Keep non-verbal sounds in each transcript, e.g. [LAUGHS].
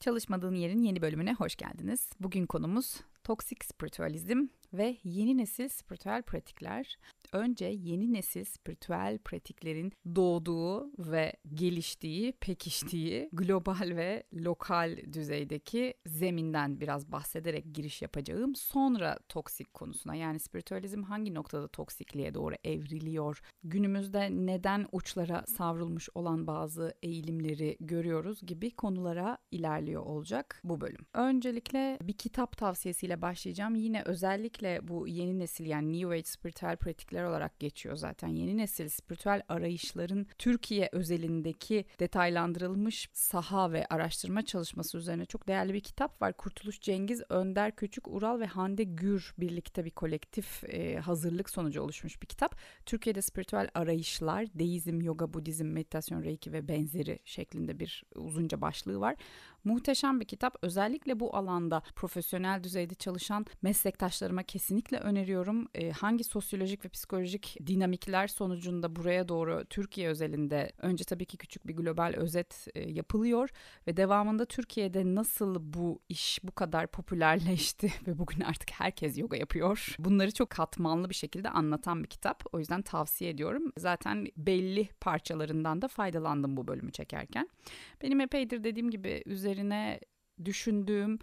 Çalışmadığın Yerin yeni bölümüne hoş geldiniz. Bugün konumuz toksik spiritüalizm ve yeni nesil spiritüel pratikler önce yeni nesil spiritüel pratiklerin doğduğu ve geliştiği, pekiştiği global ve lokal düzeydeki zeminden biraz bahsederek giriş yapacağım. Sonra toksik konusuna yani spiritüalizm hangi noktada toksikliğe doğru evriliyor? Günümüzde neden uçlara savrulmuş olan bazı eğilimleri görüyoruz gibi konulara ilerliyor olacak bu bölüm. Öncelikle bir kitap tavsiyesiyle başlayacağım. Yine özellikle bu yeni nesil yani New Age spiritüel pratikler olarak geçiyor zaten. Yeni nesil spiritüel arayışların Türkiye özelindeki detaylandırılmış saha ve araştırma çalışması üzerine çok değerli bir kitap var. Kurtuluş Cengiz, Önder Küçük, Ural ve Hande Gür birlikte bir kolektif e, hazırlık sonucu oluşmuş bir kitap. Türkiye'de spiritüel arayışlar, deizm, yoga, budizm, meditasyon, reiki ve benzeri şeklinde bir uzunca başlığı var. Muhteşem bir kitap. Özellikle bu alanda profesyonel düzeyde çalışan meslektaşlarıma kesinlikle öneriyorum. E, hangi sosyolojik ve psikolojik dinamikler sonucunda buraya doğru Türkiye özelinde önce tabii ki küçük bir global özet e, yapılıyor ve devamında Türkiye'de nasıl bu iş bu kadar popülerleşti [LAUGHS] ve bugün artık herkes yoga yapıyor. Bunları çok katmanlı bir şekilde anlatan bir kitap. O yüzden tavsiye ediyorum. Zaten belli parçalarından da faydalandım bu bölümü çekerken. Benim epeydir dediğim gibi üzerine düşündüğüm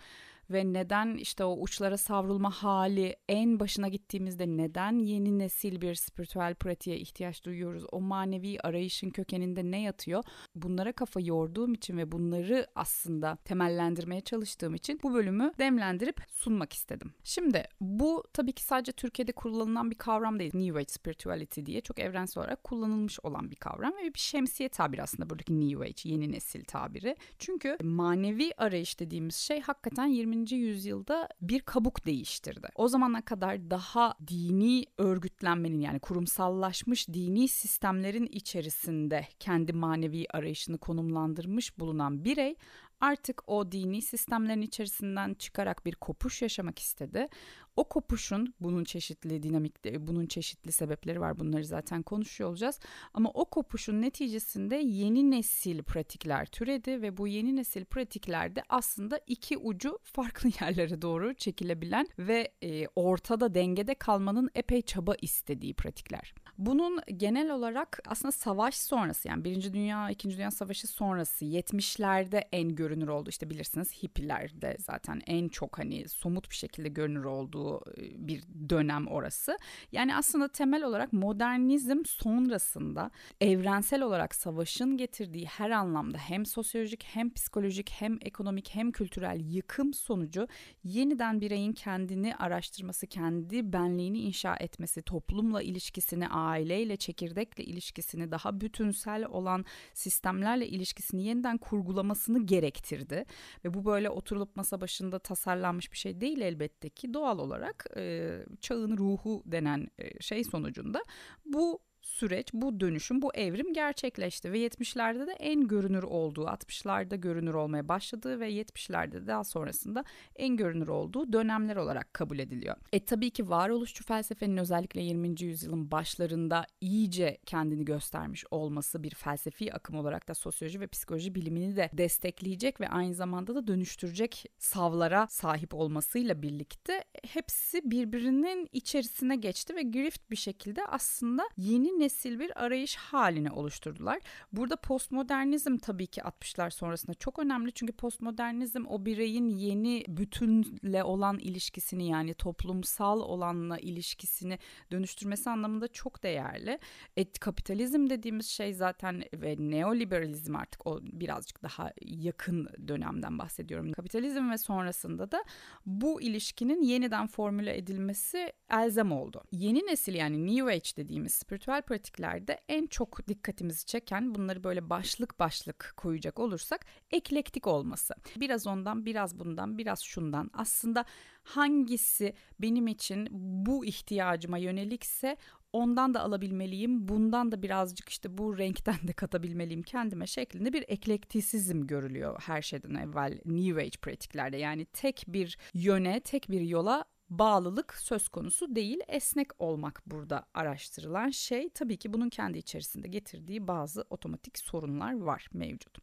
ve neden işte o uçlara savrulma hali en başına gittiğimizde neden yeni nesil bir spiritüel pratiğe ihtiyaç duyuyoruz? O manevi arayışın kökeninde ne yatıyor? Bunlara kafa yorduğum için ve bunları aslında temellendirmeye çalıştığım için bu bölümü demlendirip sunmak istedim. Şimdi bu tabii ki sadece Türkiye'de kullanılan bir kavram değil. New Age Spirituality diye çok evrensel olarak kullanılmış olan bir kavram ve bir şemsiye tabiri aslında buradaki New Age, yeni nesil tabiri. Çünkü manevi arayış dediğimiz şey hakikaten 20 20. yüzyılda bir kabuk değiştirdi. O zamana kadar daha dini örgütlenmenin yani kurumsallaşmış dini sistemlerin içerisinde kendi manevi arayışını konumlandırmış bulunan birey artık o dini sistemlerin içerisinden çıkarak bir kopuş yaşamak istedi. O kopuşun bunun çeşitli dinamikleri, bunun çeşitli sebepleri var. Bunları zaten konuşuyor olacağız. Ama o kopuşun neticesinde yeni nesil pratikler türedi ve bu yeni nesil pratiklerde aslında iki ucu farklı [LAUGHS] yerlere doğru çekilebilen ve e, ortada dengede kalmanın epey çaba istediği pratikler. Bunun genel olarak aslında savaş sonrası yani Birinci Dünya, İkinci Dünya Savaşı sonrası 70'lerde en görünür oldu. İşte bilirsiniz hippilerde zaten en çok hani somut bir şekilde görünür olduğu e, bir dönem orası. Yani aslında temel olarak modernizm sonrasında evrensel olarak savaşın getirdiği her anlamda hem sosyolojik hem psikolojik hem ekonomik hem kültürel yıkım sonucu yeniden bireyin kendini araştırması, kendi benliğini inşa etmesi, toplumla ilişkisini, aileyle, çekirdekle ilişkisini, daha bütünsel olan sistemlerle ilişkisini yeniden kurgulamasını gerektirdi. Ve bu böyle oturulup masa başında tasarlanmış bir şey değil elbette ki doğal olarak e, çağın ruhu denen e, şey sonucunda bu süreç, bu dönüşüm, bu evrim gerçekleşti ve 70'lerde de en görünür olduğu, 60'larda görünür olmaya başladığı ve 70'lerde daha sonrasında en görünür olduğu dönemler olarak kabul ediliyor. E tabii ki varoluşçu felsefenin özellikle 20. yüzyılın başlarında iyice kendini göstermiş olması bir felsefi akım olarak da sosyoloji ve psikoloji bilimini de destekleyecek ve aynı zamanda da dönüştürecek savlara sahip olmasıyla birlikte hepsi birbirinin içerisine geçti ve grift bir şekilde aslında yeni nesil bir arayış haline oluşturdular. Burada postmodernizm tabii ki 60'lar sonrasında çok önemli çünkü postmodernizm o bireyin yeni bütünle olan ilişkisini yani toplumsal olanla ilişkisini dönüştürmesi anlamında çok değerli. Et kapitalizm dediğimiz şey zaten ve neoliberalizm artık o birazcık daha yakın dönemden bahsediyorum. Kapitalizm ve sonrasında da bu ilişkinin yeniden formüle edilmesi elzem oldu. Yeni nesil yani New Age dediğimiz spiritüel pratiklerde en çok dikkatimizi çeken bunları böyle başlık başlık koyacak olursak eklektik olması. Biraz ondan, biraz bundan, biraz şundan. Aslında hangisi benim için bu ihtiyacıma yönelikse ondan da alabilmeliyim, bundan da birazcık işte bu renkten de katabilmeliyim kendime şeklinde bir eklektisizm görülüyor her şeyden evvel New Age pratiklerde. Yani tek bir yöne, tek bir yola bağlılık söz konusu değil. Esnek olmak burada araştırılan şey. Tabii ki bunun kendi içerisinde getirdiği bazı otomatik sorunlar var mevcut.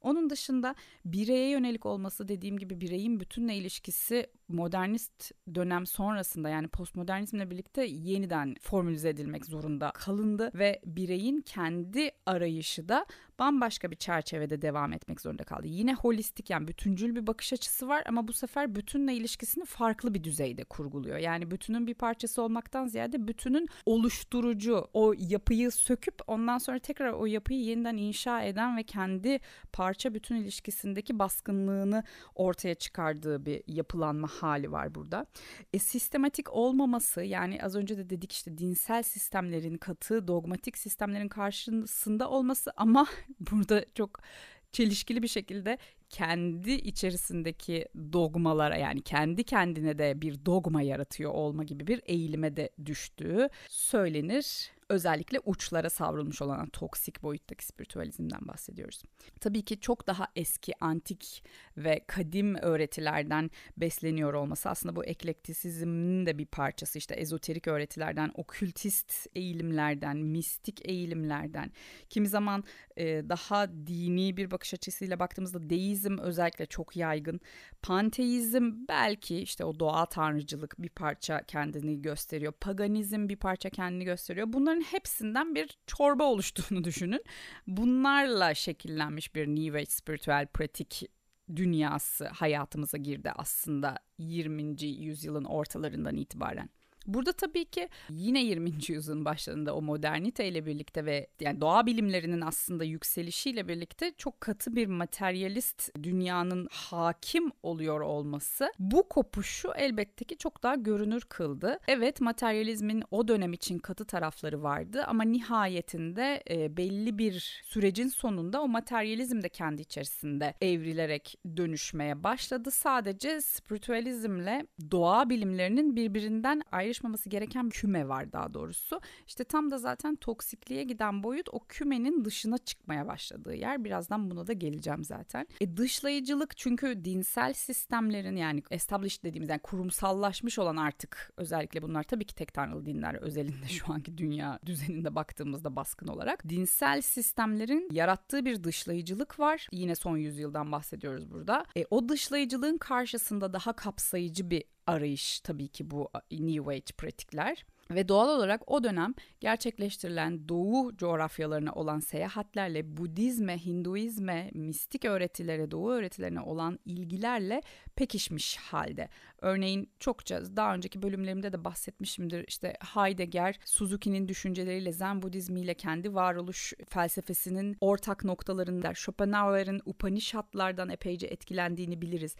Onun dışında bireye yönelik olması dediğim gibi bireyin bütünle ilişkisi modernist dönem sonrasında yani postmodernizmle birlikte yeniden formülize edilmek zorunda kalındı ve bireyin kendi arayışı da bambaşka bir çerçevede devam etmek zorunda kaldı. Yine holistik yani bütüncül bir bakış açısı var ama bu sefer bütünle ilişkisini farklı bir düzeyde kurguluyor. Yani bütünün bir parçası olmaktan ziyade bütünün oluşturucu o yapıyı söküp ondan sonra tekrar o yapıyı yeniden inşa eden ve kendi parça bütün ilişkisindeki baskınlığını ortaya çıkardığı bir yapılanma hali var burada. E, sistematik olmaması yani az önce de dedik işte dinsel sistemlerin katı dogmatik sistemlerin karşısında olması ama [LAUGHS] burada çok çelişkili bir şekilde kendi içerisindeki dogmalara yani kendi kendine de bir dogma yaratıyor olma gibi bir eğilime de düştüğü söylenir özellikle uçlara savrulmuş olan toksik boyuttaki spiritüalizmden bahsediyoruz. Tabii ki çok daha eski, antik ve kadim öğretilerden besleniyor olması aslında bu eklektisizmin de bir parçası. İşte ezoterik öğretilerden, okültist eğilimlerden, mistik eğilimlerden, kimi zaman e, daha dini bir bakış açısıyla baktığımızda deizm özellikle çok yaygın. Panteizm belki işte o doğa tanrıcılık bir parça kendini gösteriyor. Paganizm bir parça kendini gösteriyor. Bunların hepsinden bir çorba oluştuğunu düşünün. Bunlarla şekillenmiş bir New Age spiritüel pratik dünyası hayatımıza girdi aslında 20. yüzyılın ortalarından itibaren. Burada tabii ki yine 20. yüzyılın başlarında o modernite ile birlikte ve yani doğa bilimlerinin aslında yükselişiyle birlikte çok katı bir materyalist dünyanın hakim oluyor olması bu kopuşu elbette ki çok daha görünür kıldı. Evet materyalizmin o dönem için katı tarafları vardı ama nihayetinde e, belli bir sürecin sonunda o materyalizm de kendi içerisinde evrilerek dönüşmeye başladı. Sadece spiritüalizmle doğa bilimlerinin birbirinden ayrı ayrışmaması gereken küme var daha doğrusu. İşte tam da zaten toksikliğe giden boyut o kümenin dışına çıkmaya başladığı yer. Birazdan buna da geleceğim zaten. E dışlayıcılık çünkü dinsel sistemlerin yani established dediğimiz yani kurumsallaşmış olan artık özellikle bunlar tabii ki tek tanrılı dinler özelinde şu anki dünya düzeninde baktığımızda baskın olarak dinsel sistemlerin yarattığı bir dışlayıcılık var. Yine son yüzyıldan bahsediyoruz burada. E, o dışlayıcılığın karşısında daha kapsayıcı bir arayış tabii ki bu New Age pratikler. Ve doğal olarak o dönem gerçekleştirilen doğu coğrafyalarına olan seyahatlerle Budizme, Hinduizme, mistik öğretilere, doğu öğretilerine olan ilgilerle pekişmiş halde. Örneğin çokça daha önceki bölümlerimde de bahsetmişimdir. İşte Heidegger, Suzuki'nin düşünceleriyle Zen Budizmiyle kendi varoluş felsefesinin ortak noktalarında Schopenhauer'in Upanishadlardan epeyce etkilendiğini biliriz.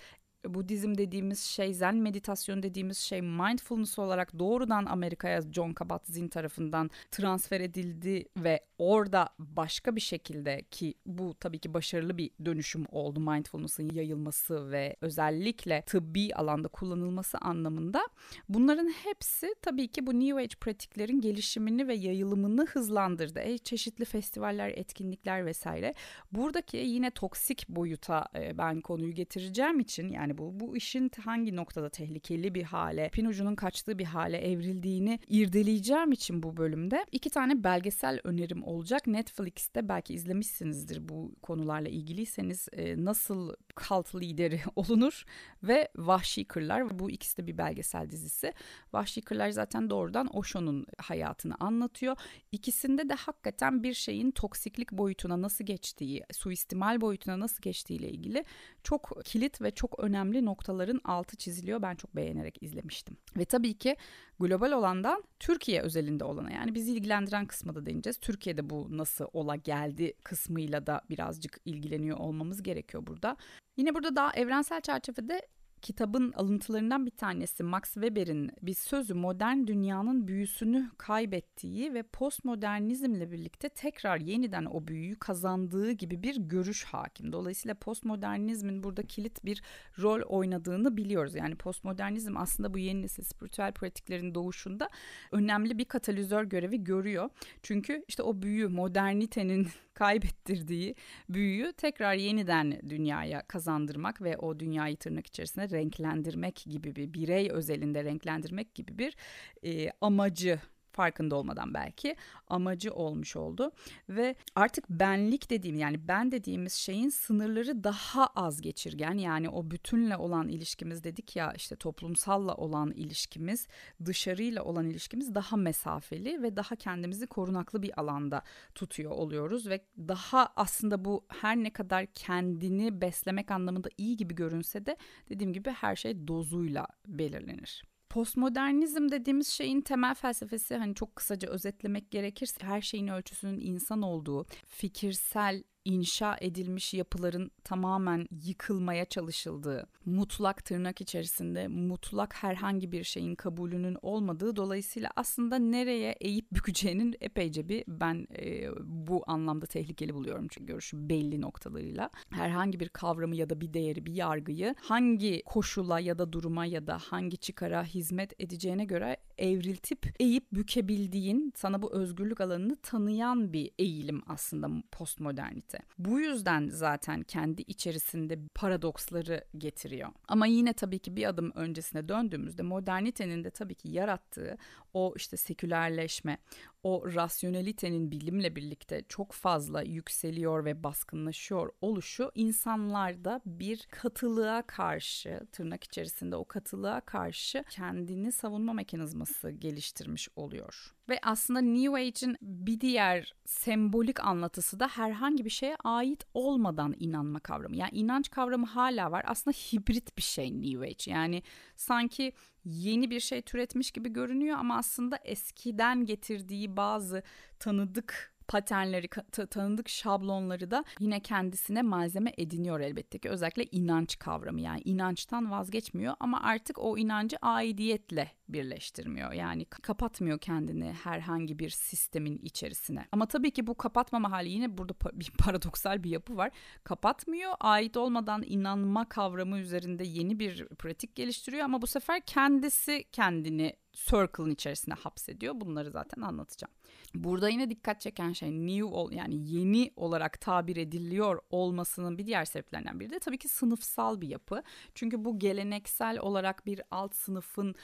Budizm dediğimiz şey, Zen meditasyon dediğimiz şey mindfulness olarak doğrudan Amerika'ya John Kabat-Zinn tarafından transfer edildi ve orada başka bir şekilde ki bu tabii ki başarılı bir dönüşüm oldu mindfulness'ın yayılması ve özellikle tıbbi alanda kullanılması anlamında. Bunların hepsi tabii ki bu New Age pratiklerin gelişimini ve yayılımını hızlandırdı. E, çeşitli festivaller, etkinlikler vesaire. Buradaki yine toksik boyuta e, ben konuyu getireceğim için yani bu. Bu işin hangi noktada tehlikeli bir hale, pin ucunun kaçtığı bir hale evrildiğini irdeleyeceğim için bu bölümde iki tane belgesel önerim olacak. Netflix'te belki izlemişsinizdir bu konularla ilgiliyseniz e, nasıl cult lideri [LAUGHS] olunur ve Vahşi Kırlar. Bu ikisi de bir belgesel dizisi. Vahşi Kırlar zaten doğrudan Osho'nun hayatını anlatıyor. İkisinde de hakikaten bir şeyin toksiklik boyutuna nasıl geçtiği, suistimal boyutuna nasıl geçtiği ile ilgili çok kilit ve çok önemli noktaların altı çiziliyor. Ben çok beğenerek izlemiştim. Ve tabii ki global olandan Türkiye özelinde olana yani bizi ilgilendiren kısmı da değineceğiz. Türkiye'de bu nasıl ola geldi kısmıyla da birazcık ilgileniyor olmamız gerekiyor burada. Yine burada daha evrensel çerçevede kitabın alıntılarından bir tanesi Max Weber'in bir sözü modern dünyanın büyüsünü kaybettiği ve postmodernizmle birlikte tekrar yeniden o büyüyü kazandığı gibi bir görüş hakim. Dolayısıyla postmodernizmin burada kilit bir rol oynadığını biliyoruz. Yani postmodernizm aslında bu yeni nesil spiritüel pratiklerin doğuşunda önemli bir katalizör görevi görüyor. Çünkü işte o büyü modernitenin [LAUGHS] kaybettirdiği büyüyü tekrar yeniden dünyaya kazandırmak ve o dünyayı tırnak içerisinde renklendirmek gibi bir birey özelinde renklendirmek gibi bir e, amacı farkında olmadan belki amacı olmuş oldu. Ve artık benlik dediğim yani ben dediğimiz şeyin sınırları daha az geçirgen. Yani o bütünle olan ilişkimiz dedik ya işte toplumsalla olan ilişkimiz dışarıyla olan ilişkimiz daha mesafeli ve daha kendimizi korunaklı bir alanda tutuyor oluyoruz. Ve daha aslında bu her ne kadar kendini beslemek anlamında iyi gibi görünse de dediğim gibi her şey dozuyla belirlenir. Postmodernizm dediğimiz şeyin temel felsefesi hani çok kısaca özetlemek gerekirse her şeyin ölçüsünün insan olduğu, fikirsel inşa edilmiş yapıların tamamen yıkılmaya çalışıldığı, mutlak tırnak içerisinde mutlak herhangi bir şeyin kabulünün olmadığı dolayısıyla aslında nereye eğip bükeceğinin epeyce bir ben e, bu anlamda tehlikeli buluyorum çünkü görüşü belli noktalarıyla. Herhangi bir kavramı ya da bir değeri, bir yargıyı hangi koşula ya da duruma ya da hangi çıkara hizmet edeceğine göre evriltip eğip bükebildiğin, sana bu özgürlük alanını tanıyan bir eğilim aslında postmodernite. Bu yüzden zaten kendi içerisinde paradoksları getiriyor. Ama yine tabii ki bir adım öncesine döndüğümüzde modernitenin de tabii ki yarattığı o işte sekülerleşme, o rasyonelitenin bilimle birlikte çok fazla yükseliyor ve baskınlaşıyor oluşu insanlarda bir katılığa karşı tırnak içerisinde o katılığa karşı kendini savunma mekanizması geliştirmiş oluyor. Ve aslında New Age'in bir diğer sembolik anlatısı da herhangi bir şeye ait olmadan inanma kavramı. Yani inanç kavramı hala var. Aslında hibrit bir şey New Age. Yani sanki yeni bir şey türetmiş gibi görünüyor ama aslında eskiden getirdiği bazı tanıdık paternleri, tanıdık şablonları da yine kendisine malzeme ediniyor elbette ki. Özellikle inanç kavramı yani inançtan vazgeçmiyor ama artık o inancı aidiyetle birleştirmiyor. Yani kapatmıyor kendini herhangi bir sistemin içerisine. Ama tabii ki bu kapatmama hali yine burada bir [LAUGHS] paradoksal bir yapı var. Kapatmıyor, ait olmadan inanma kavramı üzerinde yeni bir pratik geliştiriyor ama bu sefer kendisi kendini circle'ın içerisine hapsediyor. Bunları zaten anlatacağım. Burada yine dikkat çeken şey new ol yani yeni olarak tabir ediliyor olmasının bir diğer sebeplerinden biri de tabii ki sınıfsal bir yapı. Çünkü bu geleneksel olarak bir alt sınıfın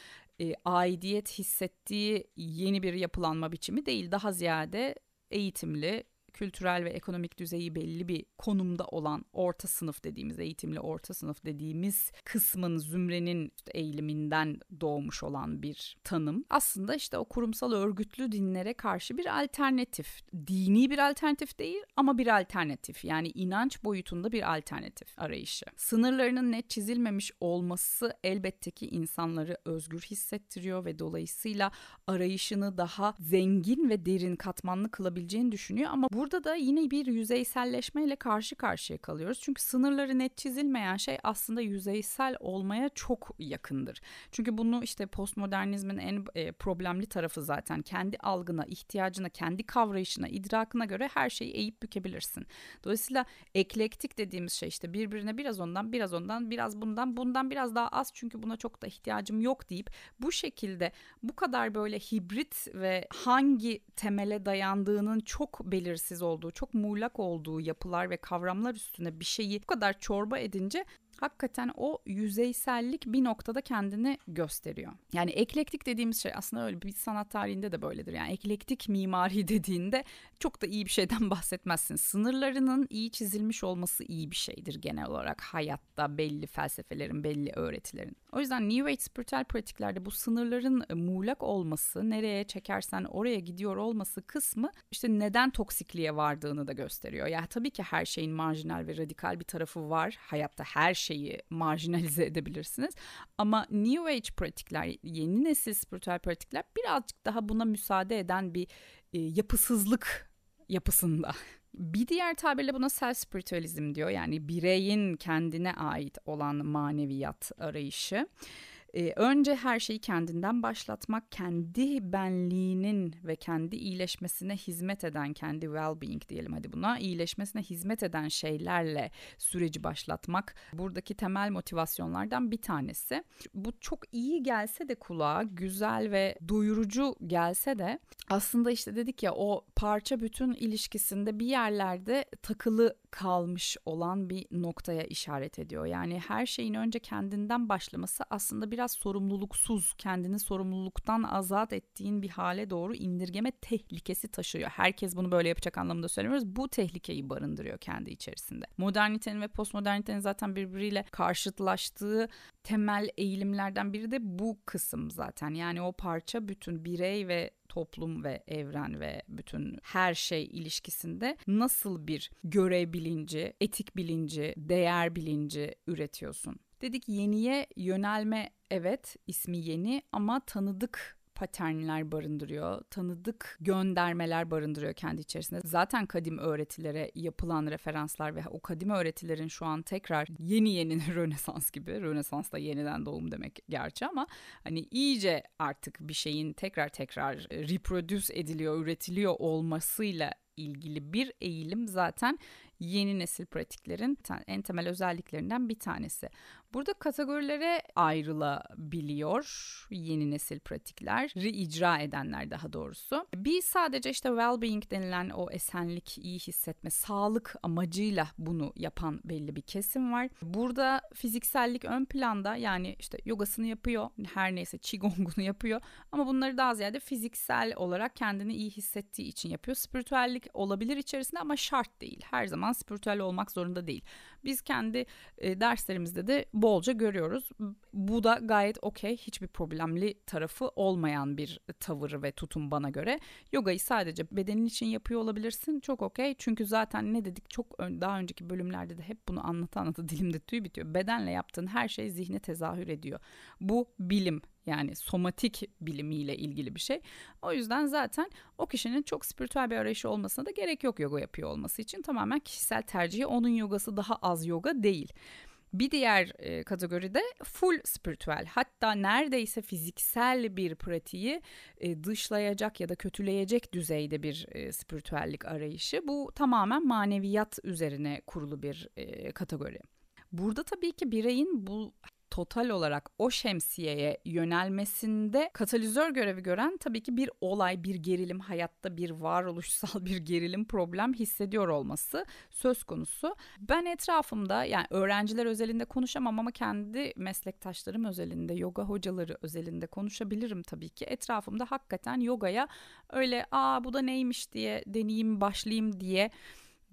e, aidiyet hissettiği yeni bir yapılanma biçimi değil. Daha ziyade eğitimli, kültürel ve ekonomik düzeyi belli bir konumda olan orta sınıf dediğimiz eğitimli orta sınıf dediğimiz kısmın zümrenin eğiliminden doğmuş olan bir tanım. Aslında işte o kurumsal örgütlü dinlere karşı bir alternatif. Dini bir alternatif değil ama bir alternatif. Yani inanç boyutunda bir alternatif arayışı. Sınırlarının net çizilmemiş olması elbette ki insanları özgür hissettiriyor ve dolayısıyla arayışını daha zengin ve derin katmanlı kılabileceğini düşünüyor ama bu Burada da yine bir yüzeyselleşmeyle karşı karşıya kalıyoruz. Çünkü sınırları net çizilmeyen şey aslında yüzeysel olmaya çok yakındır. Çünkü bunu işte postmodernizmin en e, problemli tarafı zaten kendi algına, ihtiyacına, kendi kavrayışına, idrakına göre her şeyi eğip bükebilirsin. Dolayısıyla eklektik dediğimiz şey işte birbirine biraz ondan, biraz ondan, biraz bundan, bundan biraz daha az çünkü buna çok da ihtiyacım yok deyip bu şekilde bu kadar böyle hibrit ve hangi temele dayandığının çok belirsiz belirsiz olduğu, çok muğlak olduğu yapılar ve kavramlar üstüne bir şeyi bu kadar çorba edince hakikaten o yüzeysellik bir noktada kendini gösteriyor. Yani eklektik dediğimiz şey aslında öyle bir sanat tarihinde de böyledir. Yani eklektik mimari [LAUGHS] dediğinde çok da iyi bir şeyden [LAUGHS] bahsetmezsin. Sınırlarının iyi çizilmiş olması iyi bir şeydir genel olarak hayatta belli felsefelerin, belli öğretilerin. O yüzden New Age spiritüel pratiklerde bu sınırların e, muğlak olması, nereye çekersen oraya gidiyor olması kısmı işte neden toksikliğe vardığını da gösteriyor. Yani tabii ki her şeyin marjinal ve radikal bir tarafı var. Hayatta her şeyi marjinalize edebilirsiniz. Ama New Age pratikler, yeni nesil spiritüel pratikler birazcık daha buna müsaade eden bir e, yapısızlık yapısında. Bir diğer tabirle buna self spiritualizm diyor. Yani bireyin kendine ait olan maneviyat arayışı. Ee, önce her şeyi kendinden başlatmak, kendi benliğinin ve kendi iyileşmesine hizmet eden, kendi well-being diyelim hadi buna, iyileşmesine hizmet eden şeylerle süreci başlatmak buradaki temel motivasyonlardan bir tanesi. Bu çok iyi gelse de kulağa, güzel ve doyurucu gelse de aslında işte dedik ya o parça bütün ilişkisinde bir yerlerde takılı kalmış olan bir noktaya işaret ediyor. Yani her şeyin önce kendinden başlaması aslında biraz sorumluluksuz, kendini sorumluluktan azat ettiğin bir hale doğru indirgeme tehlikesi taşıyor. Herkes bunu böyle yapacak anlamında söylemiyoruz. Bu tehlikeyi barındırıyor kendi içerisinde. Modernitenin ve postmodernitenin zaten birbiriyle karşıtlaştığı temel eğilimlerden biri de bu kısım zaten. Yani o parça bütün birey ve toplum ve evren ve bütün her şey ilişkisinde nasıl bir görev bilinci, etik bilinci, değer bilinci üretiyorsun? Dedik yeniye yönelme evet ismi yeni ama tanıdık paternler barındırıyor, tanıdık göndermeler barındırıyor kendi içerisinde. Zaten kadim öğretilere yapılan referanslar ve o kadim öğretilerin şu an tekrar yeni yeni [LAUGHS] Rönesans gibi, Rönesans da yeniden doğum demek gerçi ama hani iyice artık bir şeyin tekrar tekrar reproduce ediliyor, üretiliyor olmasıyla ilgili bir eğilim zaten yeni nesil pratiklerin en temel özelliklerinden bir tanesi. Burada kategorilere ayrılabiliyor yeni nesil pratikleri icra edenler daha doğrusu. Bir sadece işte well-being denilen o esenlik, iyi hissetme, sağlık amacıyla bunu yapan belli bir kesim var. Burada fiziksellik ön planda yani işte yogasını yapıyor, her neyse qigong'unu yapıyor ama bunları daha ziyade fiziksel olarak kendini iyi hissettiği için yapıyor. Spiritüellik olabilir içerisinde ama şart değil. Her zaman spiritüel olmak zorunda değil. Biz kendi e, derslerimizde de bolca görüyoruz. Bu da gayet okey, hiçbir problemli tarafı olmayan bir tavır ve tutum bana göre. Yogayı sadece bedenin için yapıyor olabilirsin. Çok okey. Çünkü zaten ne dedik çok daha önceki bölümlerde de hep bunu anlata anlata [LAUGHS] dilimde tüy bitiyor. Bedenle yaptığın her şey zihne tezahür ediyor. Bu bilim yani somatik bilimiyle ilgili bir şey. O yüzden zaten o kişinin çok spiritüel bir arayışı olmasına da gerek yok yoga yapıyor olması için. Tamamen kişisel tercihi onun yogası daha az yoga değil. Bir diğer e, kategoride full spiritüel hatta neredeyse fiziksel bir pratiği e, dışlayacak ya da kötüleyecek düzeyde bir e, spiritüellik arayışı. Bu tamamen maneviyat üzerine kurulu bir e, kategori. Burada tabii ki bireyin bu total olarak o şemsiyeye yönelmesinde katalizör görevi gören tabii ki bir olay, bir gerilim, hayatta bir varoluşsal [LAUGHS] bir gerilim problem hissediyor olması söz konusu. Ben etrafımda yani öğrenciler özelinde konuşamam ama kendi meslektaşlarım özelinde, yoga hocaları özelinde konuşabilirim tabii ki. Etrafımda hakikaten yogaya öyle aa bu da neymiş diye deneyeyim, başlayayım diye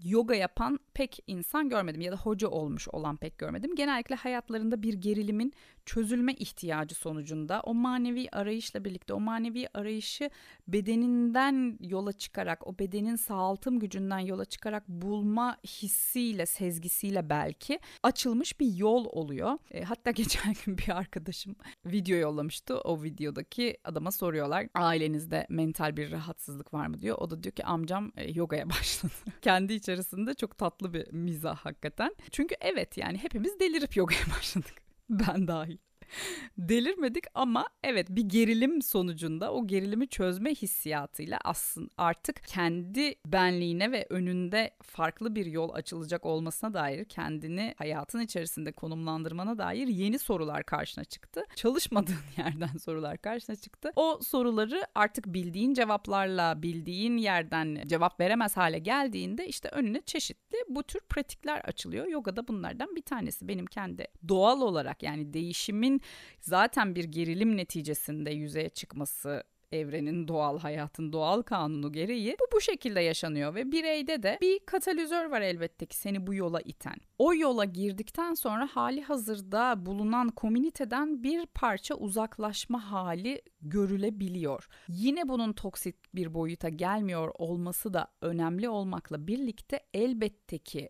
yoga yapan pek insan görmedim ya da hoca olmuş olan pek görmedim. Genellikle hayatlarında bir gerilimin çözülme ihtiyacı sonucunda o manevi arayışla birlikte o manevi arayışı bedeninden yola çıkarak o bedenin sağaltım gücünden yola çıkarak bulma hissiyle sezgisiyle belki açılmış bir yol oluyor. E, hatta [LAUGHS] geçen gün bir arkadaşım video yollamıştı. O videodaki adama soruyorlar ailenizde mental bir rahatsızlık var mı diyor. O da diyor ki amcam e, yogaya [LAUGHS] başladı. Kendi içerisinde çok tatlı bir mizah hakikaten. Çünkü evet yani hepimiz delirip yogaya [LAUGHS] başladık. Ben dahil. Delirmedik ama evet bir gerilim sonucunda o gerilimi çözme hissiyatıyla aslında artık kendi benliğine ve önünde farklı bir yol açılacak olmasına dair kendini hayatın içerisinde konumlandırmana dair yeni sorular karşına çıktı. Çalışmadığın [LAUGHS] yerden sorular karşına çıktı. O soruları artık bildiğin cevaplarla bildiğin yerden cevap veremez hale geldiğinde işte önüne çeşitli bu tür pratikler açılıyor. Yoga da bunlardan bir tanesi. Benim kendi doğal olarak yani değişimin zaten bir gerilim neticesinde yüzeye çıkması evrenin doğal hayatın doğal kanunu gereği bu bu şekilde yaşanıyor ve bireyde de bir katalizör var elbette ki seni bu yola iten. O yola girdikten sonra hali hazırda bulunan komüniteden bir parça uzaklaşma hali görülebiliyor. Yine bunun toksik bir boyuta gelmiyor olması da önemli olmakla birlikte elbette ki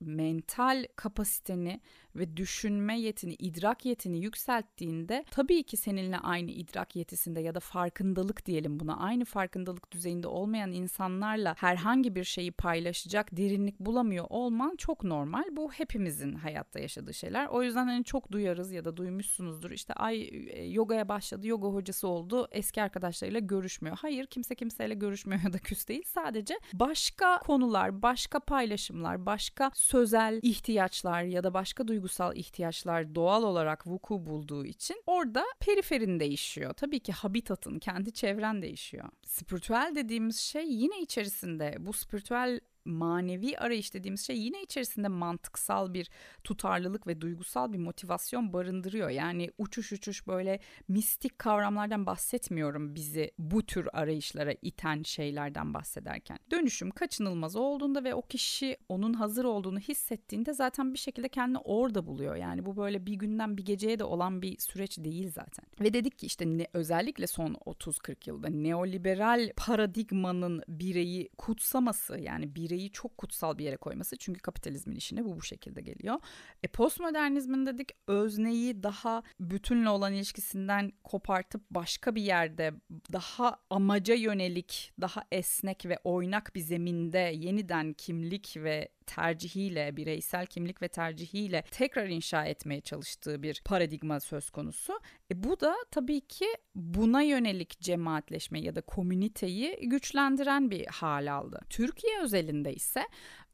mental kapasiteni ve düşünme yetini, idrak yetini yükselttiğinde tabii ki seninle aynı idrak yetisinde ya da farkındalık diyelim buna aynı farkındalık düzeyinde olmayan insanlarla herhangi bir şeyi paylaşacak derinlik bulamıyor olman çok normal. Bu hepimizin hayatta yaşadığı şeyler. O yüzden hani çok duyarız ya da duymuşsunuzdur. İşte ay e, yogaya başladı, yoga hocası oldu, eski arkadaşlarıyla görüşmüyor. Hayır kimse kimseyle görüşmüyor [LAUGHS] ya da küs değil. Sadece başka konular, başka paylaşımlar, başka sözel ihtiyaçlar ya da başka duygusal ihtiyaçlar doğal olarak vuku bulduğu için orada periferin değişiyor. Tabii ki habitatın, kendi çevren değişiyor. Spiritüel dediğimiz şey yine içerisinde bu spiritüel manevi arayış dediğimiz şey yine içerisinde mantıksal bir tutarlılık ve duygusal bir motivasyon barındırıyor. Yani uçuş uçuş böyle mistik kavramlardan bahsetmiyorum bizi bu tür arayışlara iten şeylerden bahsederken. Dönüşüm kaçınılmaz olduğunda ve o kişi onun hazır olduğunu hissettiğinde zaten bir şekilde kendini orada buluyor. Yani bu böyle bir günden bir geceye de olan bir süreç değil zaten. Ve dedik ki işte ne, özellikle son 30-40 yılda neoliberal paradigmanın bireyi kutsaması yani bireyi bireyi çok kutsal bir yere koyması. Çünkü kapitalizmin işine bu bu şekilde geliyor. E postmodernizmin dedik özneyi daha bütünle olan ilişkisinden kopartıp başka bir yerde daha amaca yönelik, daha esnek ve oynak bir zeminde yeniden kimlik ve tercihiyle, bireysel kimlik ve tercihiyle tekrar inşa etmeye çalıştığı bir paradigma söz konusu. E bu da tabii ki buna yönelik cemaatleşme ya da komüniteyi güçlendiren bir hal aldı. Türkiye özelinde ise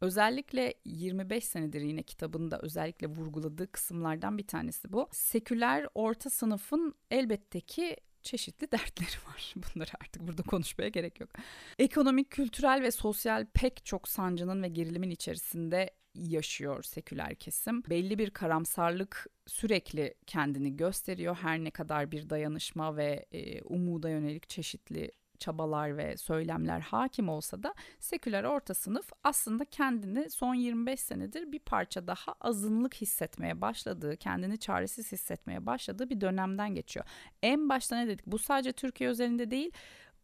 özellikle 25 senedir yine kitabında özellikle vurguladığı kısımlardan bir tanesi bu. Seküler orta sınıfın elbette ki çeşitli dertleri var. [LAUGHS] Bunları artık burada konuşmaya gerek yok. Ekonomik, kültürel ve sosyal pek çok sancının ve gerilimin içerisinde yaşıyor seküler kesim. Belli bir karamsarlık sürekli kendini gösteriyor. Her ne kadar bir dayanışma ve e, umuda yönelik çeşitli çabalar ve söylemler hakim olsa da seküler orta sınıf aslında kendini son 25 senedir bir parça daha azınlık hissetmeye başladığı, kendini çaresiz hissetmeye başladığı bir dönemden geçiyor. En başta ne dedik? Bu sadece Türkiye özelinde değil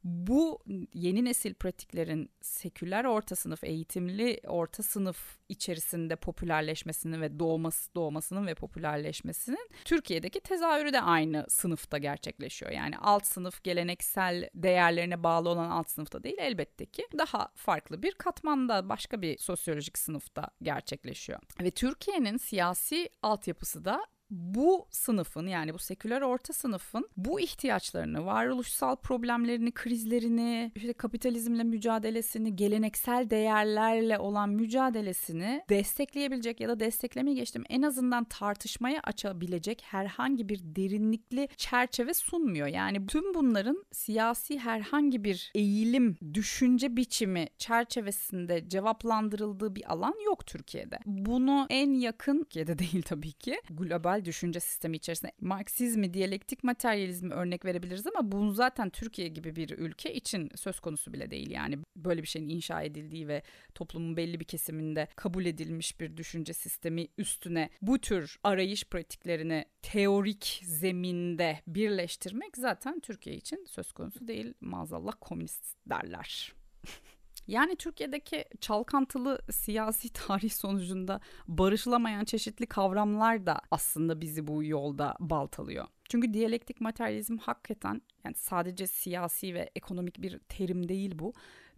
bu yeni nesil pratiklerin seküler orta sınıf, eğitimli orta sınıf içerisinde popülerleşmesini ve doğması, doğmasının ve popülerleşmesinin Türkiye'deki tezahürü de aynı sınıfta gerçekleşiyor. Yani alt sınıf geleneksel değerlerine bağlı olan alt sınıfta değil elbette ki daha farklı bir katmanda başka bir sosyolojik sınıfta gerçekleşiyor. Ve Türkiye'nin siyasi altyapısı da bu sınıfın yani bu seküler orta sınıfın bu ihtiyaçlarını, varoluşsal problemlerini, krizlerini, işte kapitalizmle mücadelesini, geleneksel değerlerle olan mücadelesini destekleyebilecek ya da desteklemeyi geçtim en azından tartışmaya açabilecek herhangi bir derinlikli çerçeve sunmuyor. Yani tüm bunların siyasi herhangi bir eğilim, düşünce biçimi çerçevesinde cevaplandırıldığı bir alan yok Türkiye'de. Bunu en yakın Türkiye'de [LAUGHS] değil tabii ki global liberal düşünce sistemi içerisinde Marksizmi, diyalektik materyalizmi örnek verebiliriz ama bunu zaten Türkiye gibi bir ülke için söz konusu bile değil. Yani böyle bir şeyin inşa edildiği ve toplumun belli bir kesiminde kabul edilmiş bir düşünce sistemi üstüne bu tür arayış pratiklerini teorik zeminde birleştirmek zaten Türkiye için söz konusu değil. Maazallah komünist derler. [LAUGHS] Yani Türkiye'deki çalkantılı siyasi [LAUGHS] tarih sonucunda barışılamayan çeşitli kavramlar da aslında bizi bu yolda baltalıyor. Çünkü diyalektik materyalizm hakikaten yani sadece siyasi ve ekonomik bir terim değil bu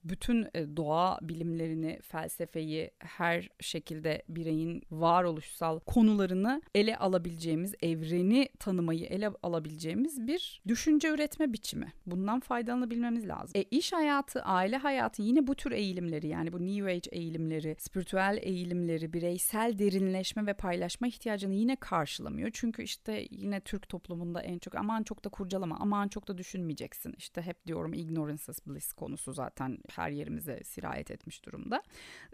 bütün e, doğa bilimlerini, felsefeyi, her şekilde bireyin varoluşsal konularını ele alabileceğimiz, evreni tanımayı ele alabileceğimiz bir düşünce üretme biçimi. Bundan faydalanabilmemiz lazım. E, iş hayatı, aile hayatı yine bu tür eğilimleri yani bu New Age eğilimleri, spiritüel eğilimleri, bireysel derinleşme ve paylaşma ihtiyacını yine karşılamıyor. Çünkü işte yine Türk toplumunda en çok aman çok da kurcalama, aman çok da düşünmeyeceksin. İşte hep diyorum ignorance is bliss konusu zaten her yerimize sirayet etmiş durumda.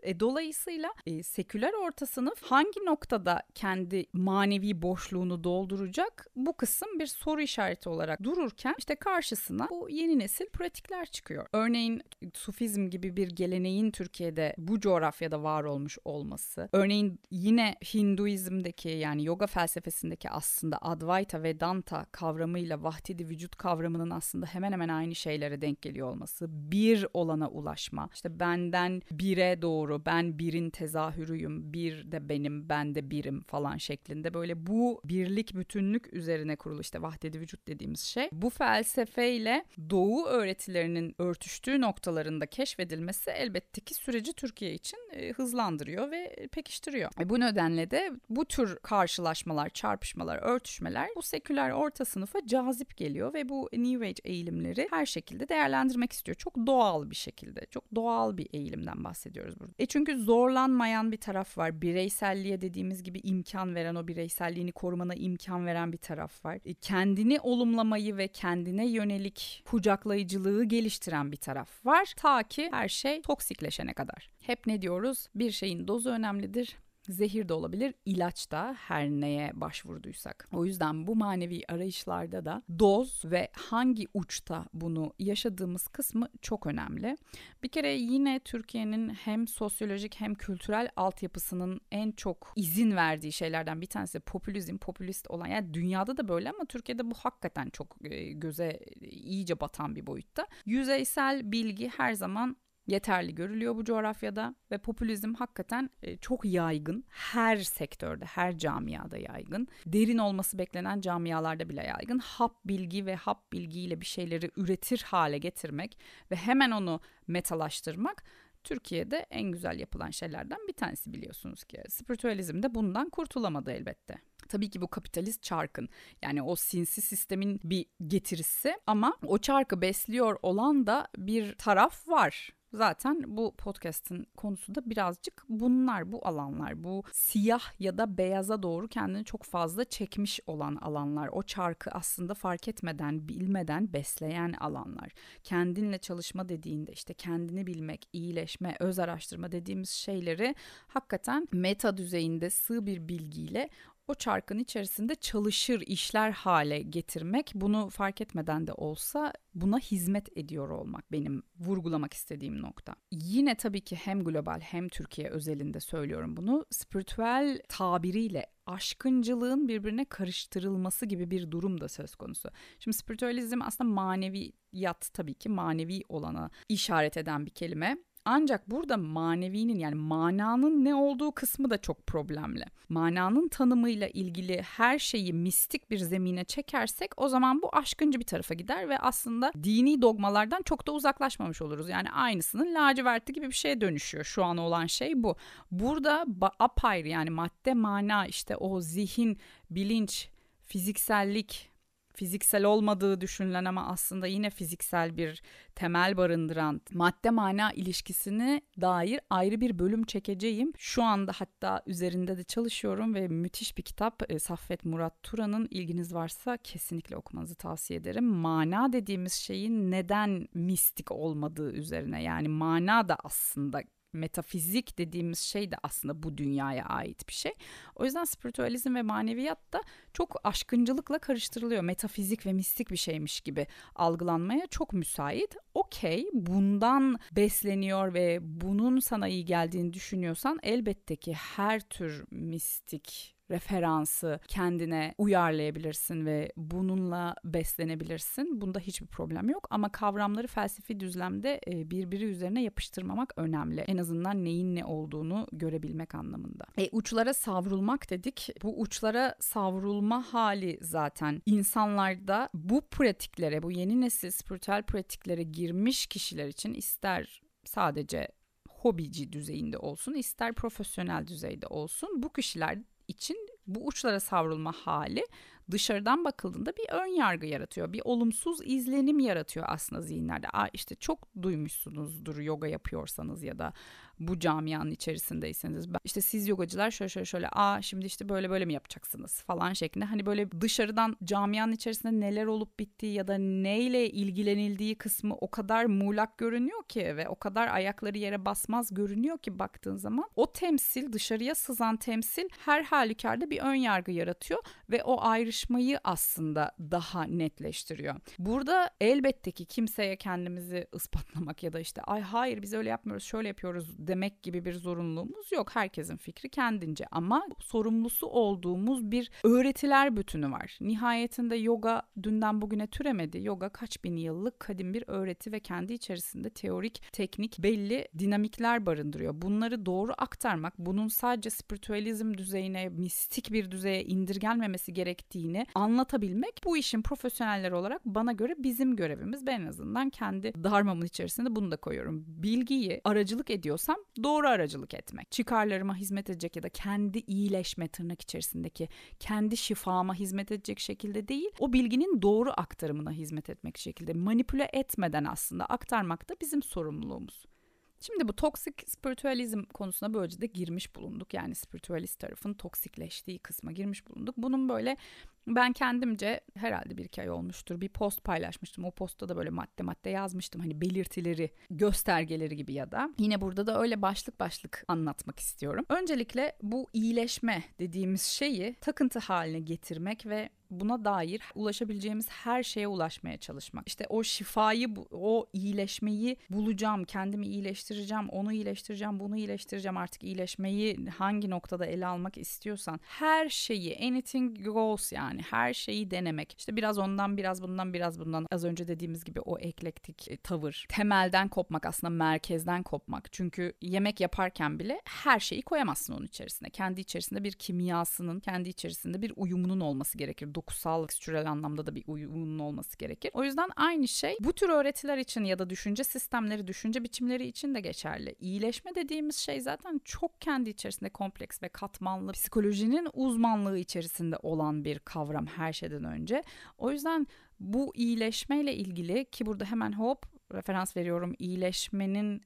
E, dolayısıyla e, seküler orta sınıf hangi noktada kendi manevi boşluğunu dolduracak bu kısım bir soru işareti olarak dururken işte karşısına bu yeni nesil pratikler çıkıyor. Örneğin Sufizm gibi bir geleneğin Türkiye'de bu coğrafyada var olmuş olması. Örneğin yine Hinduizm'deki yani yoga felsefesindeki aslında Advaita Vedanta kavramıyla vahdidi vücut kavramının aslında hemen hemen aynı şeylere denk geliyor olması. Bir olana ulaşma. İşte benden bire doğru ben birin tezahürüyüm, bir de benim, ben de birim falan şeklinde böyle bu birlik bütünlük üzerine kurulu işte vahdedi vücut dediğimiz şey. Bu felsefeyle doğu öğretilerinin örtüştüğü noktalarında keşfedilmesi elbette ki süreci Türkiye için e, hızlandırıyor ve pekiştiriyor. E bu nedenle de bu tür karşılaşmalar, çarpışmalar, örtüşmeler bu seküler orta sınıfa cazip geliyor ve bu New Age eğilimleri her şekilde değerlendirmek istiyor. Çok doğal bir şekilde, çok doğal bir eğilimden bahsediyoruz burada. E çünkü zorlanmayan bir taraf var. Bireyselliğe dediğimiz gibi imkan veren, o bireyselliğini korumana imkan veren bir taraf var. E kendini olumlamayı ve kendine yönelik kucaklayıcılığı geliştiren bir taraf var. Ta ki her şey toksikleşene kadar. Hep ne diyoruz? Bir şeyin dozu önemlidir Zehir de olabilir, ilaç da her neye başvurduysak. O yüzden bu manevi arayışlarda da doz ve hangi uçta bunu yaşadığımız kısmı çok önemli. Bir kere yine Türkiye'nin hem sosyolojik hem kültürel altyapısının en çok izin verdiği şeylerden bir tanesi popülizm, popülist olan yani dünyada da böyle ama Türkiye'de bu hakikaten çok e, göze iyice batan bir boyutta. Yüzeysel bilgi her zaman yeterli görülüyor bu coğrafyada ve popülizm hakikaten e, çok yaygın. Her sektörde, her camiada yaygın. Derin olması beklenen camialarda bile yaygın. Hap bilgi ve hap bilgiyle bir şeyleri üretir hale getirmek ve hemen onu metalaştırmak Türkiye'de en güzel yapılan şeylerden bir tanesi biliyorsunuz ki. Spiritüalizm de bundan kurtulamadı elbette. Tabii ki bu kapitalist çarkın yani o sinsi sistemin bir getirisi ama o çarkı besliyor olan da bir taraf var. Zaten bu podcast'in konusu da birazcık bunlar, bu alanlar. Bu siyah ya da beyaza doğru kendini çok fazla çekmiş olan alanlar. O çarkı aslında fark etmeden, bilmeden besleyen alanlar. Kendinle çalışma dediğinde işte kendini bilmek, iyileşme, öz araştırma dediğimiz şeyleri hakikaten meta düzeyinde sığ bir bilgiyle o çarkın içerisinde çalışır işler hale getirmek bunu fark etmeden de olsa buna hizmet ediyor olmak benim vurgulamak istediğim nokta. Yine tabii ki hem global hem Türkiye özelinde söylüyorum bunu. Spiritüel tabiriyle aşkıncılığın birbirine karıştırılması gibi bir durum da söz konusu. Şimdi spiritüalizm aslında maneviyat tabii ki manevi olana işaret eden bir kelime. Ancak burada manevinin yani mananın ne olduğu kısmı da çok problemli. Mananın tanımıyla ilgili her şeyi mistik bir zemine çekersek o zaman bu aşkıncı bir tarafa gider ve aslında dini dogmalardan çok da uzaklaşmamış oluruz. Yani aynısının laciverti gibi bir şeye dönüşüyor. Şu an olan şey bu. Burada apayrı yani madde mana işte o zihin, bilinç, fiziksellik, fiziksel olmadığı düşünülen ama aslında yine fiziksel bir temel barındıran madde mana ilişkisine dair ayrı bir bölüm çekeceğim. Şu anda hatta üzerinde de çalışıyorum ve müthiş bir kitap e, Saffet Murat Turan'ın ilginiz varsa kesinlikle okumanızı tavsiye ederim. Mana dediğimiz şeyin neden mistik olmadığı üzerine yani mana da aslında metafizik dediğimiz şey de aslında bu dünyaya ait bir şey. O yüzden spiritüalizm ve maneviyat da çok aşkıncılıkla karıştırılıyor. Metafizik ve mistik bir şeymiş gibi algılanmaya çok müsait. Okey bundan besleniyor ve bunun sana iyi geldiğini düşünüyorsan elbette ki her tür mistik referansı kendine uyarlayabilirsin ve bununla beslenebilirsin. Bunda hiçbir problem yok ama kavramları felsefi düzlemde e, birbiri üzerine yapıştırmamak önemli. En azından neyin ne olduğunu görebilmek anlamında. E, uçlara savrulmak dedik. Bu uçlara savrulma hali zaten insanlarda bu pratiklere, bu yeni nesil spiritüel pratiklere girmiş kişiler için ister sadece hobici düzeyinde olsun ister profesyonel düzeyde olsun bu kişiler için bu uçlara savrulma hali dışarıdan bakıldığında bir ön yargı yaratıyor. Bir olumsuz izlenim yaratıyor aslında zihinlerde. Aa işte çok duymuşsunuzdur yoga yapıyorsanız ya da bu camianın içerisindeyseniz. İşte siz yogacılar şöyle şöyle şöyle aa şimdi işte böyle böyle mi yapacaksınız? falan şeklinde. Hani böyle dışarıdan camianın içerisinde neler olup bittiği ya da neyle ilgilenildiği kısmı o kadar muğlak görünüyor ki ve o kadar ayakları yere basmaz görünüyor ki baktığın zaman o temsil dışarıya sızan temsil her halükarda bir ön yargı yaratıyor ve o ayrışma ayrışmayı aslında daha netleştiriyor. Burada elbette ki kimseye kendimizi [LAUGHS] ispatlamak ya da işte ay hayır biz öyle yapmıyoruz şöyle yapıyoruz demek gibi bir zorunluluğumuz yok. Herkesin fikri kendince ama sorumlusu olduğumuz bir öğretiler bütünü var. Nihayetinde yoga dünden bugüne türemedi. Yoga kaç bin yıllık kadim bir öğreti ve kendi içerisinde teorik, teknik belli dinamikler barındırıyor. Bunları doğru aktarmak, bunun sadece spiritüalizm düzeyine, mistik bir düzeye indirgenmemesi gerektiğini anlatabilmek bu işin profesyoneller olarak bana göre bizim görevimiz. Ben en azından kendi darmamın içerisinde bunu da koyuyorum. Bilgiyi aracılık ediyorsam doğru aracılık etmek. Çıkarlarıma hizmet edecek ya da kendi iyileşme tırnak içerisindeki kendi şifama hizmet edecek şekilde değil, o bilginin doğru aktarımına hizmet etmek şekilde manipüle etmeden aslında aktarmak da bizim sorumluluğumuz. Şimdi bu toksik spiritüalizm konusuna böylece de girmiş bulunduk. Yani spiritüalist tarafın toksikleştiği kısma girmiş bulunduk. Bunun böyle ben kendimce herhalde bir iki ay olmuştur bir post paylaşmıştım. O postta da böyle madde madde yazmıştım. Hani belirtileri, göstergeleri gibi ya da. Yine burada da öyle başlık başlık anlatmak istiyorum. Öncelikle bu iyileşme dediğimiz şeyi takıntı haline getirmek ve buna dair ulaşabileceğimiz her şeye ulaşmaya çalışmak. İşte o şifayı, o iyileşmeyi bulacağım, kendimi iyileştireceğim, onu iyileştireceğim, bunu iyileştireceğim. Artık iyileşmeyi hangi noktada ele almak istiyorsan her şeyi anything goes yani her şeyi denemek. İşte biraz ondan, biraz bundan, biraz bundan. Az önce dediğimiz gibi o eklektik e, tavır. Temelden kopmak aslında merkezden kopmak. Çünkü yemek yaparken bile her şeyi koyamazsın onun içerisine. Kendi içerisinde bir kimyasının, kendi içerisinde bir uyumunun olması gerekir dokusal, tekstürel anlamda da bir uyumunun olması gerekir. O yüzden aynı şey bu tür öğretiler için ya da düşünce sistemleri, düşünce biçimleri için de geçerli. İyileşme dediğimiz şey zaten çok kendi içerisinde kompleks ve katmanlı, psikolojinin uzmanlığı içerisinde olan bir kavram her şeyden önce. O yüzden bu iyileşmeyle ilgili ki burada hemen hop referans veriyorum iyileşmenin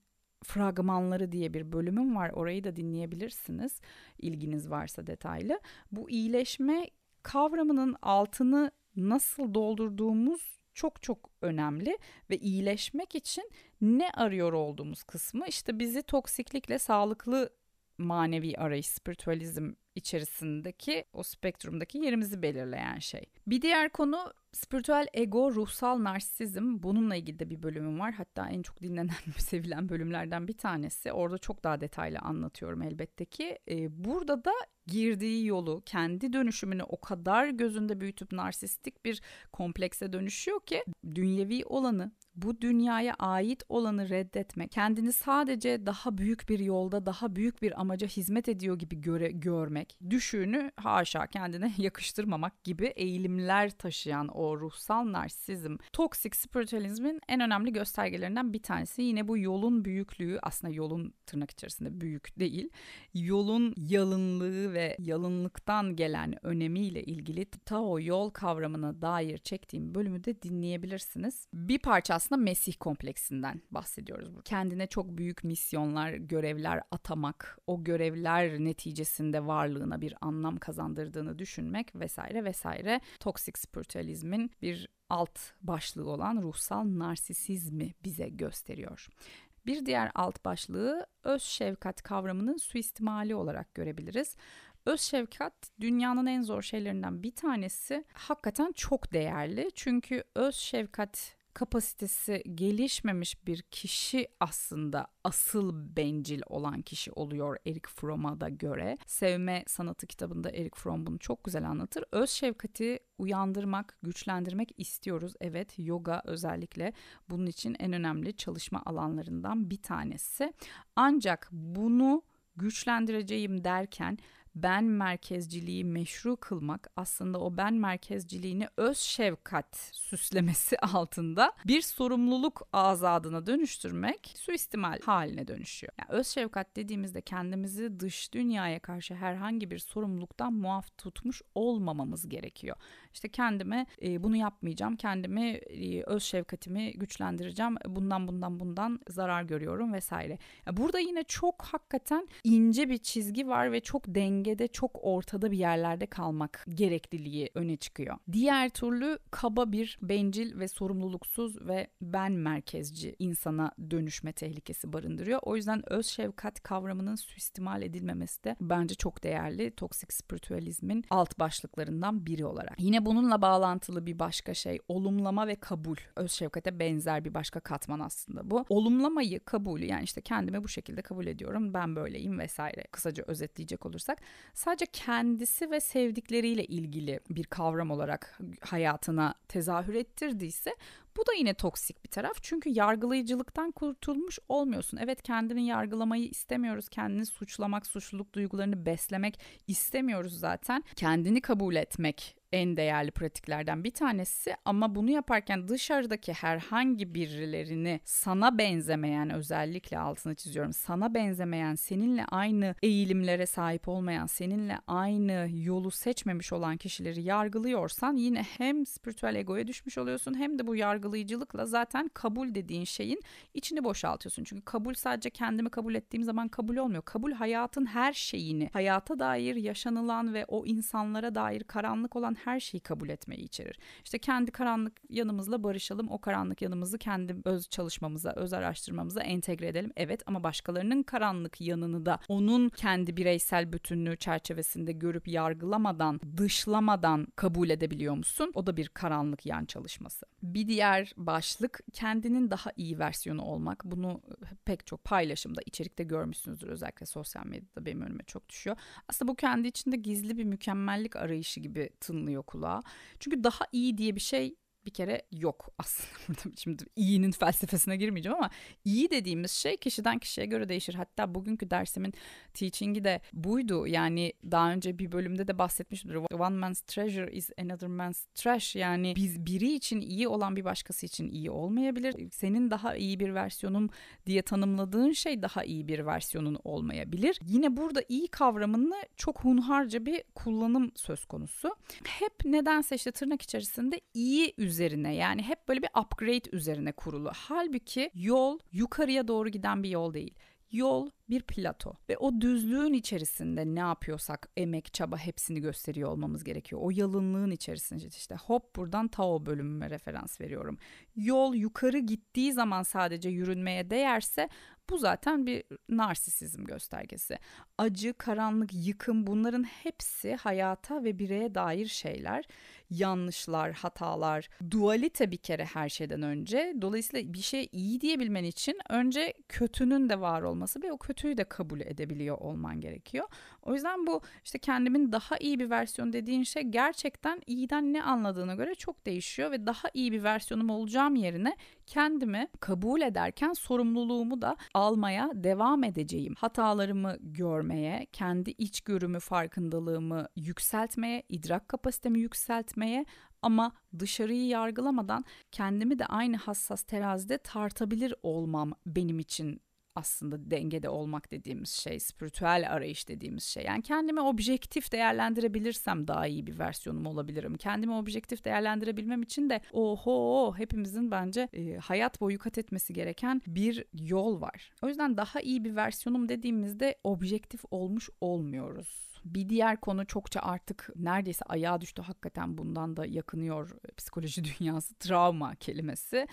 fragmanları diye bir bölümüm var. Orayı da dinleyebilirsiniz ilginiz varsa detaylı. Bu iyileşme kavramının altını nasıl doldurduğumuz çok çok önemli ve iyileşmek için ne arıyor olduğumuz kısmı işte bizi toksiklikle sağlıklı manevi arayış, spiritüalizm içerisindeki o spektrumdaki yerimizi belirleyen şey. Bir diğer konu spiritüel ego, ruhsal narsizm. Bununla ilgili de bir bölümüm var. Hatta en çok dinlenen, [LAUGHS] sevilen bölümlerden bir tanesi. Orada çok daha detaylı anlatıyorum elbette ki. Ee, burada da girdiği yolu, kendi dönüşümünü o kadar gözünde büyütüp narsistik bir komplekse dönüşüyor ki dünyevi olanı, bu dünyaya ait olanı reddetme, kendini sadece daha büyük bir yolda, daha büyük bir amaca hizmet ediyor gibi göre, görmek, düşüğünü haşa kendine [LAUGHS] yakıştırmamak gibi eğilimler taşıyan o ruhsal narsizm, toksik spiritüalizmin en önemli göstergelerinden bir tanesi. Yine bu yolun büyüklüğü, aslında yolun tırnak içerisinde büyük değil, yolun yalınlığı ve yalınlıktan gelen önemiyle ilgili ta o yol kavramına dair çektiğim bölümü de dinleyebilirsiniz. Bir parça aslında Mesih kompleksinden bahsediyoruz. Kendine çok büyük misyonlar, görevler atamak, o görevler neticesinde varlığına bir anlam kazandırdığını düşünmek vesaire vesaire. Toksik spiritüalizmin bir alt başlığı olan ruhsal narsisizmi bize gösteriyor. Bir diğer alt başlığı öz şefkat kavramının suistimali olarak görebiliriz. Öz şefkat dünyanın en zor şeylerinden bir tanesi. Hakikaten çok değerli. Çünkü öz şefkat kapasitesi gelişmemiş bir kişi aslında asıl bencil olan kişi oluyor Erik Fromm'a da göre. Sevme Sanatı kitabında Erik Fromm bunu çok güzel anlatır. Öz şefkati uyandırmak, güçlendirmek istiyoruz. Evet, yoga özellikle bunun için en önemli çalışma alanlarından bir tanesi. Ancak bunu güçlendireceğim derken ben merkezciliği meşru kılmak aslında o ben merkezciliğini öz şefkat süslemesi [LAUGHS] altında bir sorumluluk azadına dönüştürmek suistimal haline dönüşüyor. Yani öz şefkat dediğimizde kendimizi dış dünyaya karşı herhangi bir sorumluluktan muaf tutmuş olmamamız gerekiyor. İşte kendime e, bunu yapmayacağım, kendimi e, öz şefkatimi güçlendireceğim, bundan bundan bundan zarar görüyorum vesaire. Yani burada yine çok hakikaten ince bir çizgi var ve çok dengeli dengede çok ortada bir yerlerde kalmak gerekliliği öne çıkıyor. Diğer türlü kaba bir bencil ve sorumluluksuz ve ben merkezci insana dönüşme tehlikesi barındırıyor. O yüzden öz şefkat kavramının suistimal edilmemesi de bence çok değerli toksik spiritüalizmin alt başlıklarından biri olarak. Yine bununla bağlantılı bir başka şey olumlama ve kabul. Öz şefkate benzer bir başka katman aslında bu. Olumlamayı, kabulü yani işte kendimi bu şekilde kabul ediyorum, ben böyleyim vesaire. Kısaca özetleyecek olursak sadece kendisi ve sevdikleriyle ilgili bir kavram olarak hayatına tezahür ettirdiyse bu da yine toksik bir taraf çünkü yargılayıcılıktan kurtulmuş olmuyorsun. Evet kendini yargılamayı istemiyoruz. Kendini suçlamak, suçluluk duygularını beslemek istemiyoruz zaten. Kendini kabul etmek en değerli pratiklerden bir tanesi ama bunu yaparken dışarıdaki herhangi birilerini sana benzemeyen özellikle altını çiziyorum sana benzemeyen seninle aynı eğilimlere sahip olmayan seninle aynı yolu seçmemiş olan kişileri yargılıyorsan yine hem spiritüel egoya düşmüş oluyorsun hem de bu yargılayıcılıkla zaten kabul dediğin şeyin içini boşaltıyorsun. Çünkü kabul sadece kendimi kabul ettiğim zaman kabul olmuyor. Kabul hayatın her şeyini, hayata dair yaşanılan ve o insanlara dair karanlık olan her şeyi kabul etmeyi içerir. İşte kendi karanlık yanımızla barışalım, o karanlık yanımızı kendi öz çalışmamıza, öz araştırmamıza entegre edelim. Evet ama başkalarının karanlık yanını da onun kendi bireysel bütünlüğü çerçevesinde görüp yargılamadan, dışlamadan kabul edebiliyor musun? O da bir karanlık yan çalışması. Bir diğer başlık kendinin daha iyi versiyonu olmak. Bunu pek çok paylaşımda, içerikte görmüşsünüzdür özellikle sosyal medyada benim önüme çok düşüyor. Aslında bu kendi içinde gizli bir mükemmellik arayışı gibi tınlıyor kulağa. Çünkü daha iyi diye bir şey bir kere yok aslında [LAUGHS] burada şimdi iyinin felsefesine girmeyeceğim ama iyi dediğimiz şey kişiden kişiye göre değişir. Hatta bugünkü dersimin teaching'i de buydu. Yani daha önce bir bölümde de bahsetmişimdir. One man's treasure is another man's trash. Yani biz biri için iyi olan bir başkası için iyi olmayabilir. Senin daha iyi bir versiyonun diye tanımladığın şey daha iyi bir versiyonun olmayabilir. Yine burada iyi kavramını çok hunharca bir kullanım söz konusu. Hep nedense işte tırnak içerisinde iyi üzerine yani hep böyle bir upgrade üzerine kurulu. Halbuki yol yukarıya doğru giden bir yol değil. Yol bir plato ve o düzlüğün içerisinde ne yapıyorsak emek, çaba hepsini gösteriyor olmamız gerekiyor. O yalınlığın içerisinde işte hop buradan Tao bölümüme referans veriyorum. Yol yukarı gittiği zaman sadece yürünmeye değerse bu zaten bir narsisizm göstergesi. Acı, karanlık, yıkım bunların hepsi hayata ve bireye dair şeyler. Yanlışlar, hatalar, dualite bir kere her şeyden önce. Dolayısıyla bir şey iyi diyebilmen için önce kötünün de var olması ve o kötüyü de kabul edebiliyor olman gerekiyor. O yüzden bu işte kendimin daha iyi bir versiyon dediğin şey gerçekten iyiden ne anladığına göre çok değişiyor ve daha iyi bir versiyonum olacağım yerine kendimi kabul ederken sorumluluğumu da almaya devam edeceğim. Hatalarımı görmeye, kendi içgörümü, farkındalığımı yükseltmeye, idrak kapasitemi yükseltmeye ama dışarıyı yargılamadan kendimi de aynı hassas terazide tartabilir olmam benim için aslında dengede olmak dediğimiz şey, spiritüel arayış dediğimiz şey. Yani kendimi objektif değerlendirebilirsem daha iyi bir versiyonum olabilirim. Kendimi objektif değerlendirebilmem için de oho hepimizin bence e, hayat boyu kat etmesi gereken bir yol var. O yüzden daha iyi bir versiyonum dediğimizde objektif olmuş olmuyoruz. Bir diğer konu çokça artık neredeyse ayağa düştü hakikaten bundan da yakınıyor psikoloji [LAUGHS] dünyası travma kelimesi.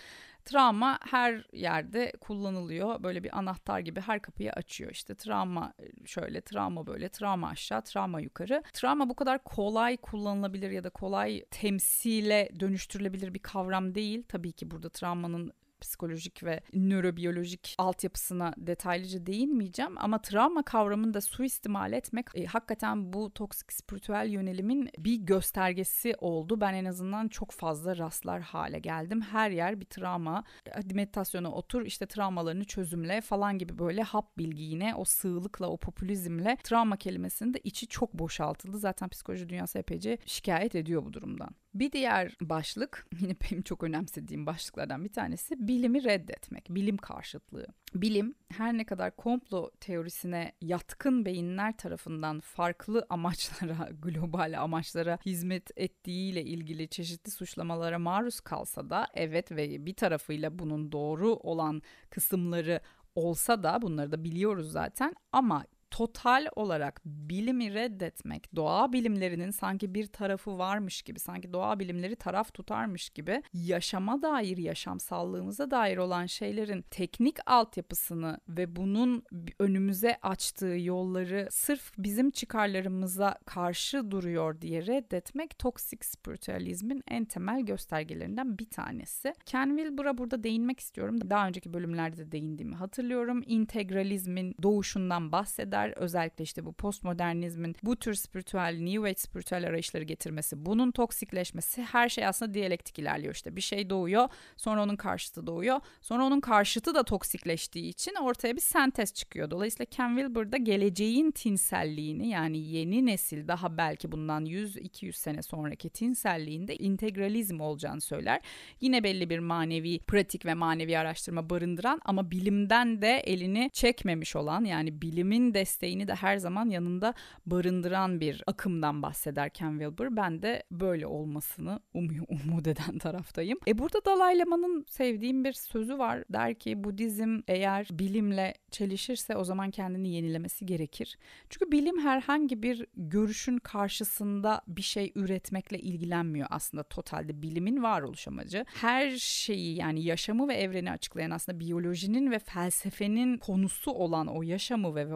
Travma her yerde kullanılıyor. Böyle bir anahtar gibi her kapıyı açıyor. İşte travma şöyle, travma böyle, travma aşağı, travma yukarı. Travma bu kadar kolay kullanılabilir ya da kolay temsile dönüştürülebilir bir kavram değil. Tabii ki burada travmanın psikolojik ve nörobiyolojik altyapısına detaylıca değinmeyeceğim ama travma kavramını da suistimal etmek e, hakikaten bu toksik spiritüel yönelimin bir göstergesi oldu. Ben en azından çok fazla rastlar hale geldim. Her yer bir travma. Hadi meditasyona otur işte travmalarını çözümle falan gibi böyle hap bilgiyle o sığlıkla o popülizmle travma kelimesinin de içi çok boşaltıldı. Zaten psikoloji dünyası epeyce şikayet ediyor bu durumdan. Bir diğer başlık [LAUGHS] yine benim çok önemsediğim başlıklardan bir tanesi bilimi reddetmek, bilim karşıtlığı. Bilim her ne kadar komplo teorisine yatkın beyinler tarafından farklı amaçlara, [LAUGHS] global amaçlara hizmet ettiğiyle ilgili çeşitli suçlamalara maruz kalsa da evet ve bir tarafıyla bunun doğru olan kısımları olsa da bunları da biliyoruz zaten ama total olarak bilimi reddetmek, doğa bilimlerinin sanki bir tarafı varmış gibi, sanki doğa bilimleri taraf tutarmış gibi yaşama dair, yaşamsallığımıza dair olan şeylerin teknik altyapısını ve bunun önümüze açtığı yolları sırf bizim çıkarlarımıza karşı duruyor diye reddetmek toksik spiritüalizmin en temel göstergelerinden bir tanesi. Ken Wilber'a burada değinmek istiyorum. Daha önceki bölümlerde de değindiğimi hatırlıyorum. İntegralizmin doğuşundan bahseder. Özellikle işte bu postmodernizmin bu tür spiritüel, New Age spiritüel arayışları getirmesi, bunun toksikleşmesi her şey aslında diyalektik ilerliyor işte. Bir şey doğuyor, sonra onun karşıtı doğuyor. Sonra onun karşıtı da toksikleştiği için ortaya bir sentez çıkıyor. Dolayısıyla Ken Wilber da geleceğin tinselliğini yani yeni nesil daha belki bundan 100-200 sene sonraki tinselliğinde integralizm olacağını söyler. Yine belli bir manevi pratik ve manevi araştırma barındıran ama bilimden de elini çekmemiş olan yani bilimin desteğini de her zaman yanında barındıran bir akımdan bahseder Ken Wilber. Ben de böyle olmasını umuyor, [LAUGHS] umut eden taraftayım. E burada Dalai Lama'nın sevdiğim bir sözü var. Der ki Budizm eğer bilimle çelişirse o zaman kendini yenilemesi gerekir. Çünkü bilim herhangi bir görüşün karşısında bir şey üretmekle ilgilenmiyor aslında totalde bilimin varoluş amacı. Her şeyi yani yaşamı ve evreni açıklayan aslında biyolojinin ve felsefenin konusu olan o yaşamı ve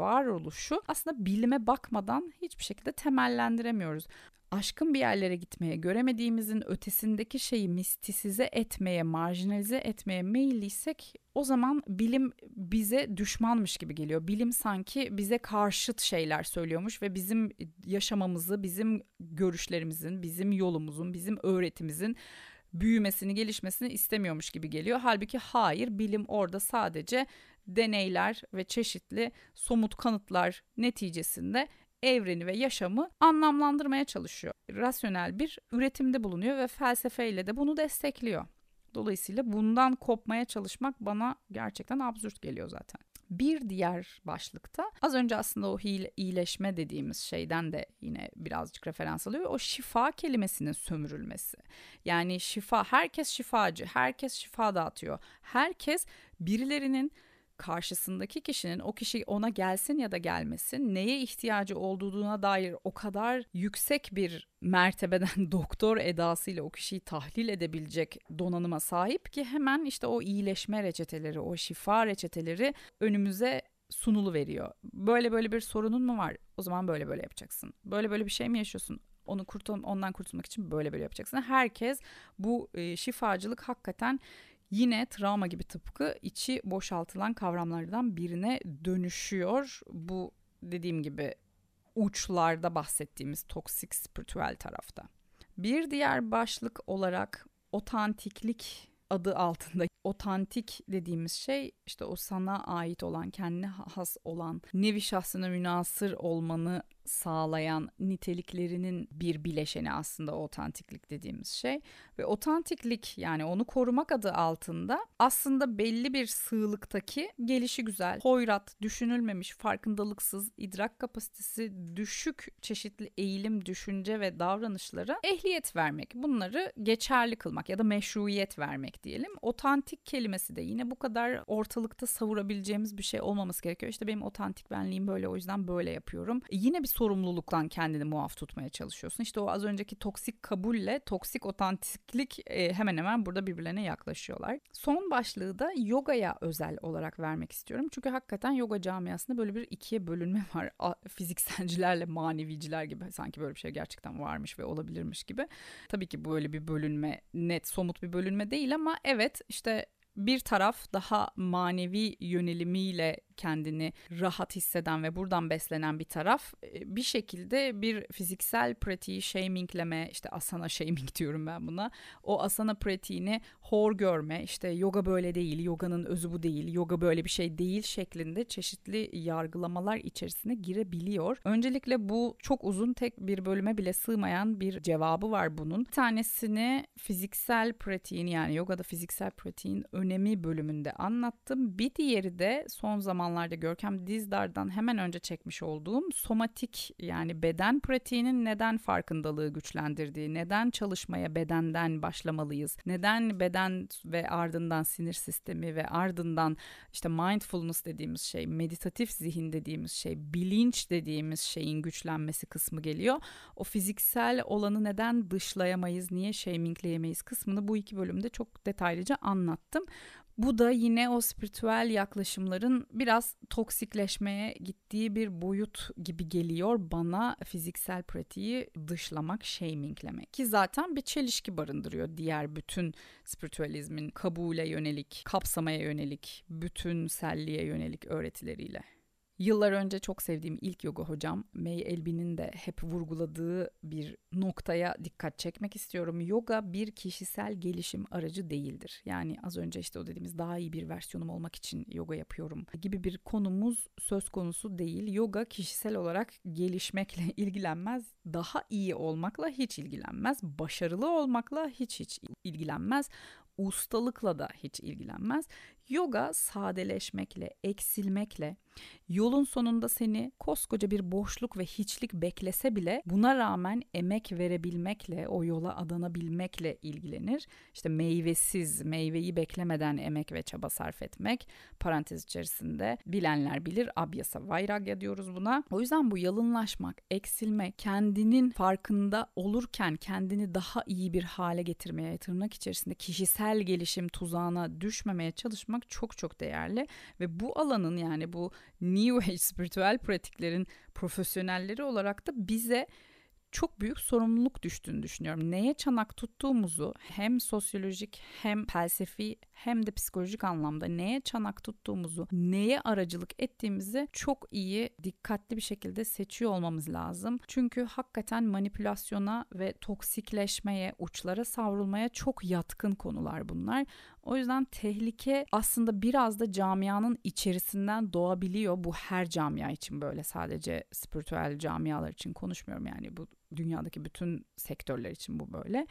varoluşu aslında bilime bakmadan hiçbir şekilde temellendiremiyoruz aşkın bir yerlere gitmeye, göremediğimizin ötesindeki şeyi mistisize etmeye, marjinalize etmeye meyilliysek o zaman bilim bize düşmanmış gibi geliyor. Bilim sanki bize karşıt şeyler söylüyormuş ve bizim yaşamamızı, bizim görüşlerimizin, bizim yolumuzun, bizim öğretimizin büyümesini, gelişmesini istemiyormuş gibi geliyor. Halbuki hayır, bilim orada sadece deneyler ve çeşitli somut kanıtlar neticesinde evreni ve yaşamı anlamlandırmaya çalışıyor. Rasyonel bir üretimde bulunuyor ve felsefeyle de bunu destekliyor. Dolayısıyla bundan kopmaya çalışmak bana gerçekten absürt geliyor zaten. Bir diğer başlıkta az önce aslında o iyileşme dediğimiz şeyden de yine birazcık referans alıyor. O şifa kelimesinin sömürülmesi. Yani şifa, herkes şifacı, herkes şifa dağıtıyor. Herkes birilerinin karşısındaki kişinin o kişi ona gelsin ya da gelmesin neye ihtiyacı olduğuna dair o kadar yüksek bir mertebeden [LAUGHS] doktor edasıyla o kişiyi tahlil edebilecek donanıma sahip ki hemen işte o iyileşme reçeteleri, o şifa reçeteleri önümüze sunulu veriyor. Böyle böyle bir sorunun mu var? O zaman böyle böyle yapacaksın. Böyle böyle bir şey mi yaşıyorsun? Onu kurtul ondan kurtulmak için böyle böyle yapacaksın. Herkes bu e, şifacılık hakikaten yine travma gibi tıpkı içi boşaltılan kavramlardan birine dönüşüyor. Bu dediğim gibi uçlarda bahsettiğimiz toksik spiritüel tarafta. Bir diğer başlık olarak otantiklik adı altında otantik dediğimiz şey işte o sana ait olan, kendine has olan, nevi şahsına münasır olmanı sağlayan niteliklerinin bir bileşeni aslında otantiklik dediğimiz şey. Ve otantiklik yani onu korumak adı altında aslında belli bir sığlıktaki gelişi güzel, hoyrat, düşünülmemiş, farkındalıksız, idrak kapasitesi düşük çeşitli eğilim, düşünce ve davranışlara ehliyet vermek. Bunları geçerli kılmak ya da meşruiyet vermek diyelim. Otantik kelimesi de yine bu kadar ortalıkta savurabileceğimiz bir şey olmaması gerekiyor. İşte benim otantik benliğim böyle o yüzden böyle yapıyorum. Yine bir sorumluluktan kendini muaf tutmaya çalışıyorsun. İşte o az önceki toksik kabulle toksik otantiklik e, hemen hemen burada birbirlerine yaklaşıyorlar. Son başlığı da yogaya özel olarak vermek istiyorum. Çünkü hakikaten yoga camiasında böyle bir ikiye bölünme [LAUGHS] var. Fizikselcilerle maneviciler gibi sanki böyle bir şey gerçekten varmış ve olabilirmiş gibi. Tabii ki böyle bir bölünme net somut bir bölünme değil ama evet işte bir taraf daha manevi yönelimiyle kendini rahat hisseden ve buradan beslenen bir taraf e, bir şekilde bir fiziksel pratiği shamingleme işte asana shaming [LAUGHS] diyorum ben buna o asana pratiğini hor görme işte yoga böyle değil yoganın özü bu değil yoga böyle bir şey değil şeklinde çeşitli yargılamalar içerisine girebiliyor. Öncelikle bu çok uzun tek bir bölüme bile sığmayan bir cevabı var bunun. Bir tanesini fiziksel pratiğin yani yogada fiziksel pratiğin önemi bölümünde anlattım. Bir diğeri de son zamanlarda Görkem Dizdar'dan hemen önce çekmiş olduğum somatik yani beden pratiğinin neden farkındalığı güçlendirdiği, neden çalışmaya bedenden başlamalıyız, neden beden ve ardından sinir sistemi ve ardından işte mindfulness dediğimiz şey, meditatif zihin dediğimiz şey, bilinç dediğimiz şeyin güçlenmesi kısmı geliyor. O fiziksel olanı neden dışlayamayız, niye shamingleyemeyiz kısmını bu iki bölümde çok detaylıca anlattım. Bu da yine o spiritüel yaklaşımların biraz toksikleşmeye gittiği bir boyut gibi geliyor bana fiziksel pratiği dışlamak, shaminglemek. Ki zaten bir çelişki barındırıyor diğer bütün spiritüalizmin kabule yönelik, kapsamaya yönelik, bütünselliğe yönelik öğretileriyle. Yıllar önce çok sevdiğim ilk yoga hocam May Elbin'in de hep vurguladığı bir noktaya dikkat çekmek istiyorum. Yoga bir kişisel gelişim aracı değildir. Yani az önce işte o dediğimiz daha iyi bir versiyonum olmak için yoga yapıyorum gibi bir konumuz söz konusu değil. Yoga kişisel olarak gelişmekle [LAUGHS] ilgilenmez, daha iyi olmakla hiç ilgilenmez, başarılı olmakla hiç hiç ilgilenmez ustalıkla da hiç ilgilenmez. Yoga sadeleşmekle, eksilmekle, yolun sonunda seni koskoca bir boşluk ve hiçlik beklese bile buna rağmen emek verebilmekle, o yola adanabilmekle ilgilenir. İşte meyvesiz, meyveyi beklemeden emek ve çaba sarf etmek parantez içerisinde bilenler bilir abyasa vairagya diyoruz buna. O yüzden bu yalınlaşmak, eksilmek, kendinin farkında olurken kendini daha iyi bir hale getirmeye, tırnak içerisinde kişisel gelişim tuzağına düşmemeye çalışmak çok çok değerli ve bu alanın yani bu New Age [LAUGHS] spiritüel pratiklerin profesyonelleri olarak da bize çok büyük sorumluluk düştüğünü düşünüyorum. Neye çanak tuttuğumuzu hem sosyolojik hem felsefi hem de psikolojik anlamda neye çanak tuttuğumuzu, neye aracılık ettiğimizi çok iyi, dikkatli bir şekilde seçiyor olmamız lazım. Çünkü hakikaten manipülasyona ve toksikleşmeye, uçlara savrulmaya çok yatkın konular bunlar. O yüzden tehlike aslında biraz da camianın içerisinden doğabiliyor. Bu her camia için böyle sadece spiritüel camialar için konuşmuyorum yani bu dünyadaki bütün sektörler için bu böyle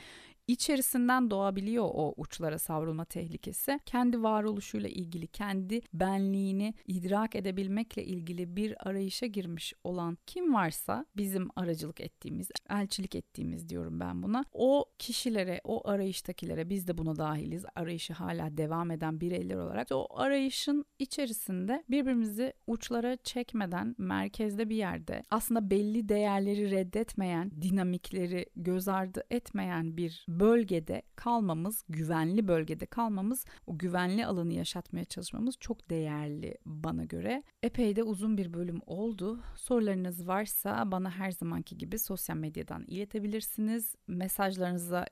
içerisinden doğabiliyor o uçlara savrulma tehlikesi. Kendi varoluşuyla ilgili, kendi benliğini idrak edebilmekle ilgili bir arayışa girmiş olan kim varsa bizim aracılık ettiğimiz, elçilik ettiğimiz diyorum ben buna. O kişilere, o arayıştakilere biz de buna dahiliz. Arayışı hala devam eden bireyler olarak o arayışın içerisinde birbirimizi uçlara çekmeden merkezde bir yerde aslında belli değerleri reddetmeyen, dinamikleri göz ardı etmeyen bir bölgede kalmamız, güvenli bölgede kalmamız, o güvenli alanı yaşatmaya çalışmamız çok değerli bana göre. Epey de uzun bir bölüm oldu. Sorularınız varsa bana her zamanki gibi sosyal medyadan iletebilirsiniz. Mesajlarınıza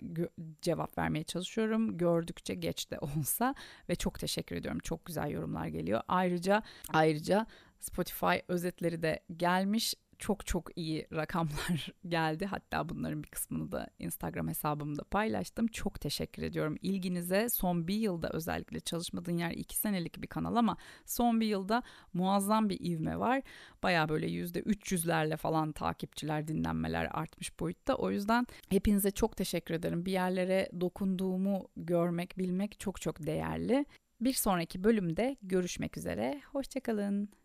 cevap vermeye çalışıyorum. Gördükçe geç de olsa ve çok teşekkür ediyorum. Çok güzel yorumlar geliyor. Ayrıca ayrıca Spotify özetleri de gelmiş çok çok iyi rakamlar [LAUGHS] geldi. Hatta bunların bir kısmını da Instagram hesabımda paylaştım. Çok teşekkür ediyorum ilginize. Son bir yılda özellikle çalışmadığın yer iki senelik bir kanal ama son bir yılda muazzam bir ivme var. Baya böyle yüzde 300'lerle falan takipçiler, dinlenmeler artmış boyutta. O yüzden hepinize çok teşekkür ederim. Bir yerlere dokunduğumu görmek, bilmek çok çok değerli. Bir sonraki bölümde görüşmek üzere. Hoşçakalın.